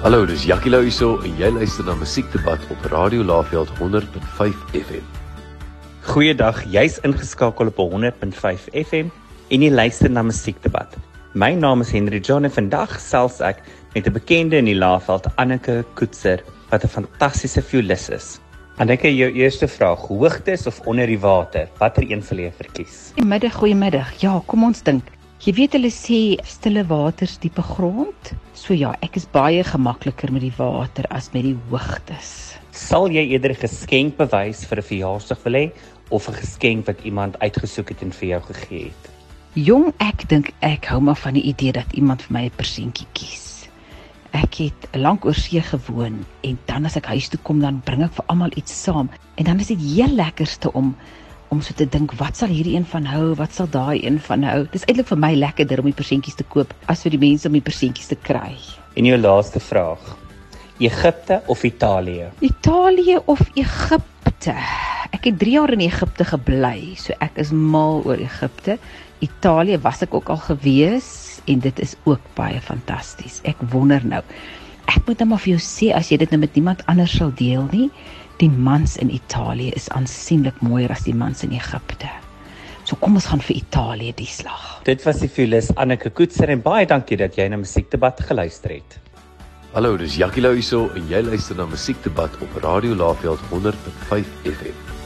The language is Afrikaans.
Hallo, dis Jackie Lou hierso en jy luister na Musiekdebat op Radio Laveld 100.5 FM. Goeiedag, jy's ingeskakel op 100.5 FM en jy luister na Musiekdebat. My naam is Henry John en vandag selfs ek met 'n bekende in die Laveld, Anneke Koetser, wat 'n fantastiese violis is. Anneke, jou eerste vraag, hoogtes of onder die water? Watter een sal jy verkies? Goeiemiddag, goeiemiddag. Ja, kom ons dink. Jy weet hulle sê stille waters diepe grond. So ja, ek is baie gemakliker met die water as met die hoogtes. Sal jy eerder 'n geskenk bewys vir 'n verjaarsdag wil hê of 'n geskenk wat iemand uitgesoek het en vir jou gegee het? Jong, ek dink ek hou maar van die idee dat iemand vir my 'n persentjie kies. Ek het lank oor see gewoon en dan as ek huis toe kom dan bring ek vir almal iets saam en dan is dit heel lekkerste om om so te dink wat sal hierdie een van hou, wat sal daai een van hou. Dis eintlik vir my lekkerder om die persentjies te koop as vir die mense om die persentjies te kry. En jou laaste vraag. Egipte of Italië? Italië of Egipte? Ek het 3 jaar in Egipte gebly, so ek is mal oor Egipte. Italië was ek ook al gewees en dit is ook baie fantasties. Ek wonder nou. Ek moet net maar vir jou sê as jy dit nou met niemand anders sal deel nie, die mans in Italië is aansienlik mooier as die mans in Egipte. So kom ons gaan vir Italië die slag. Dit was die violis Anneke Koetser en baie dankie dat jy na Musiekdebat geluister het. Hallo, dis Jackie Lou hierso en jy luister na Musiekdebat op Radio Laveld 100.5 FM.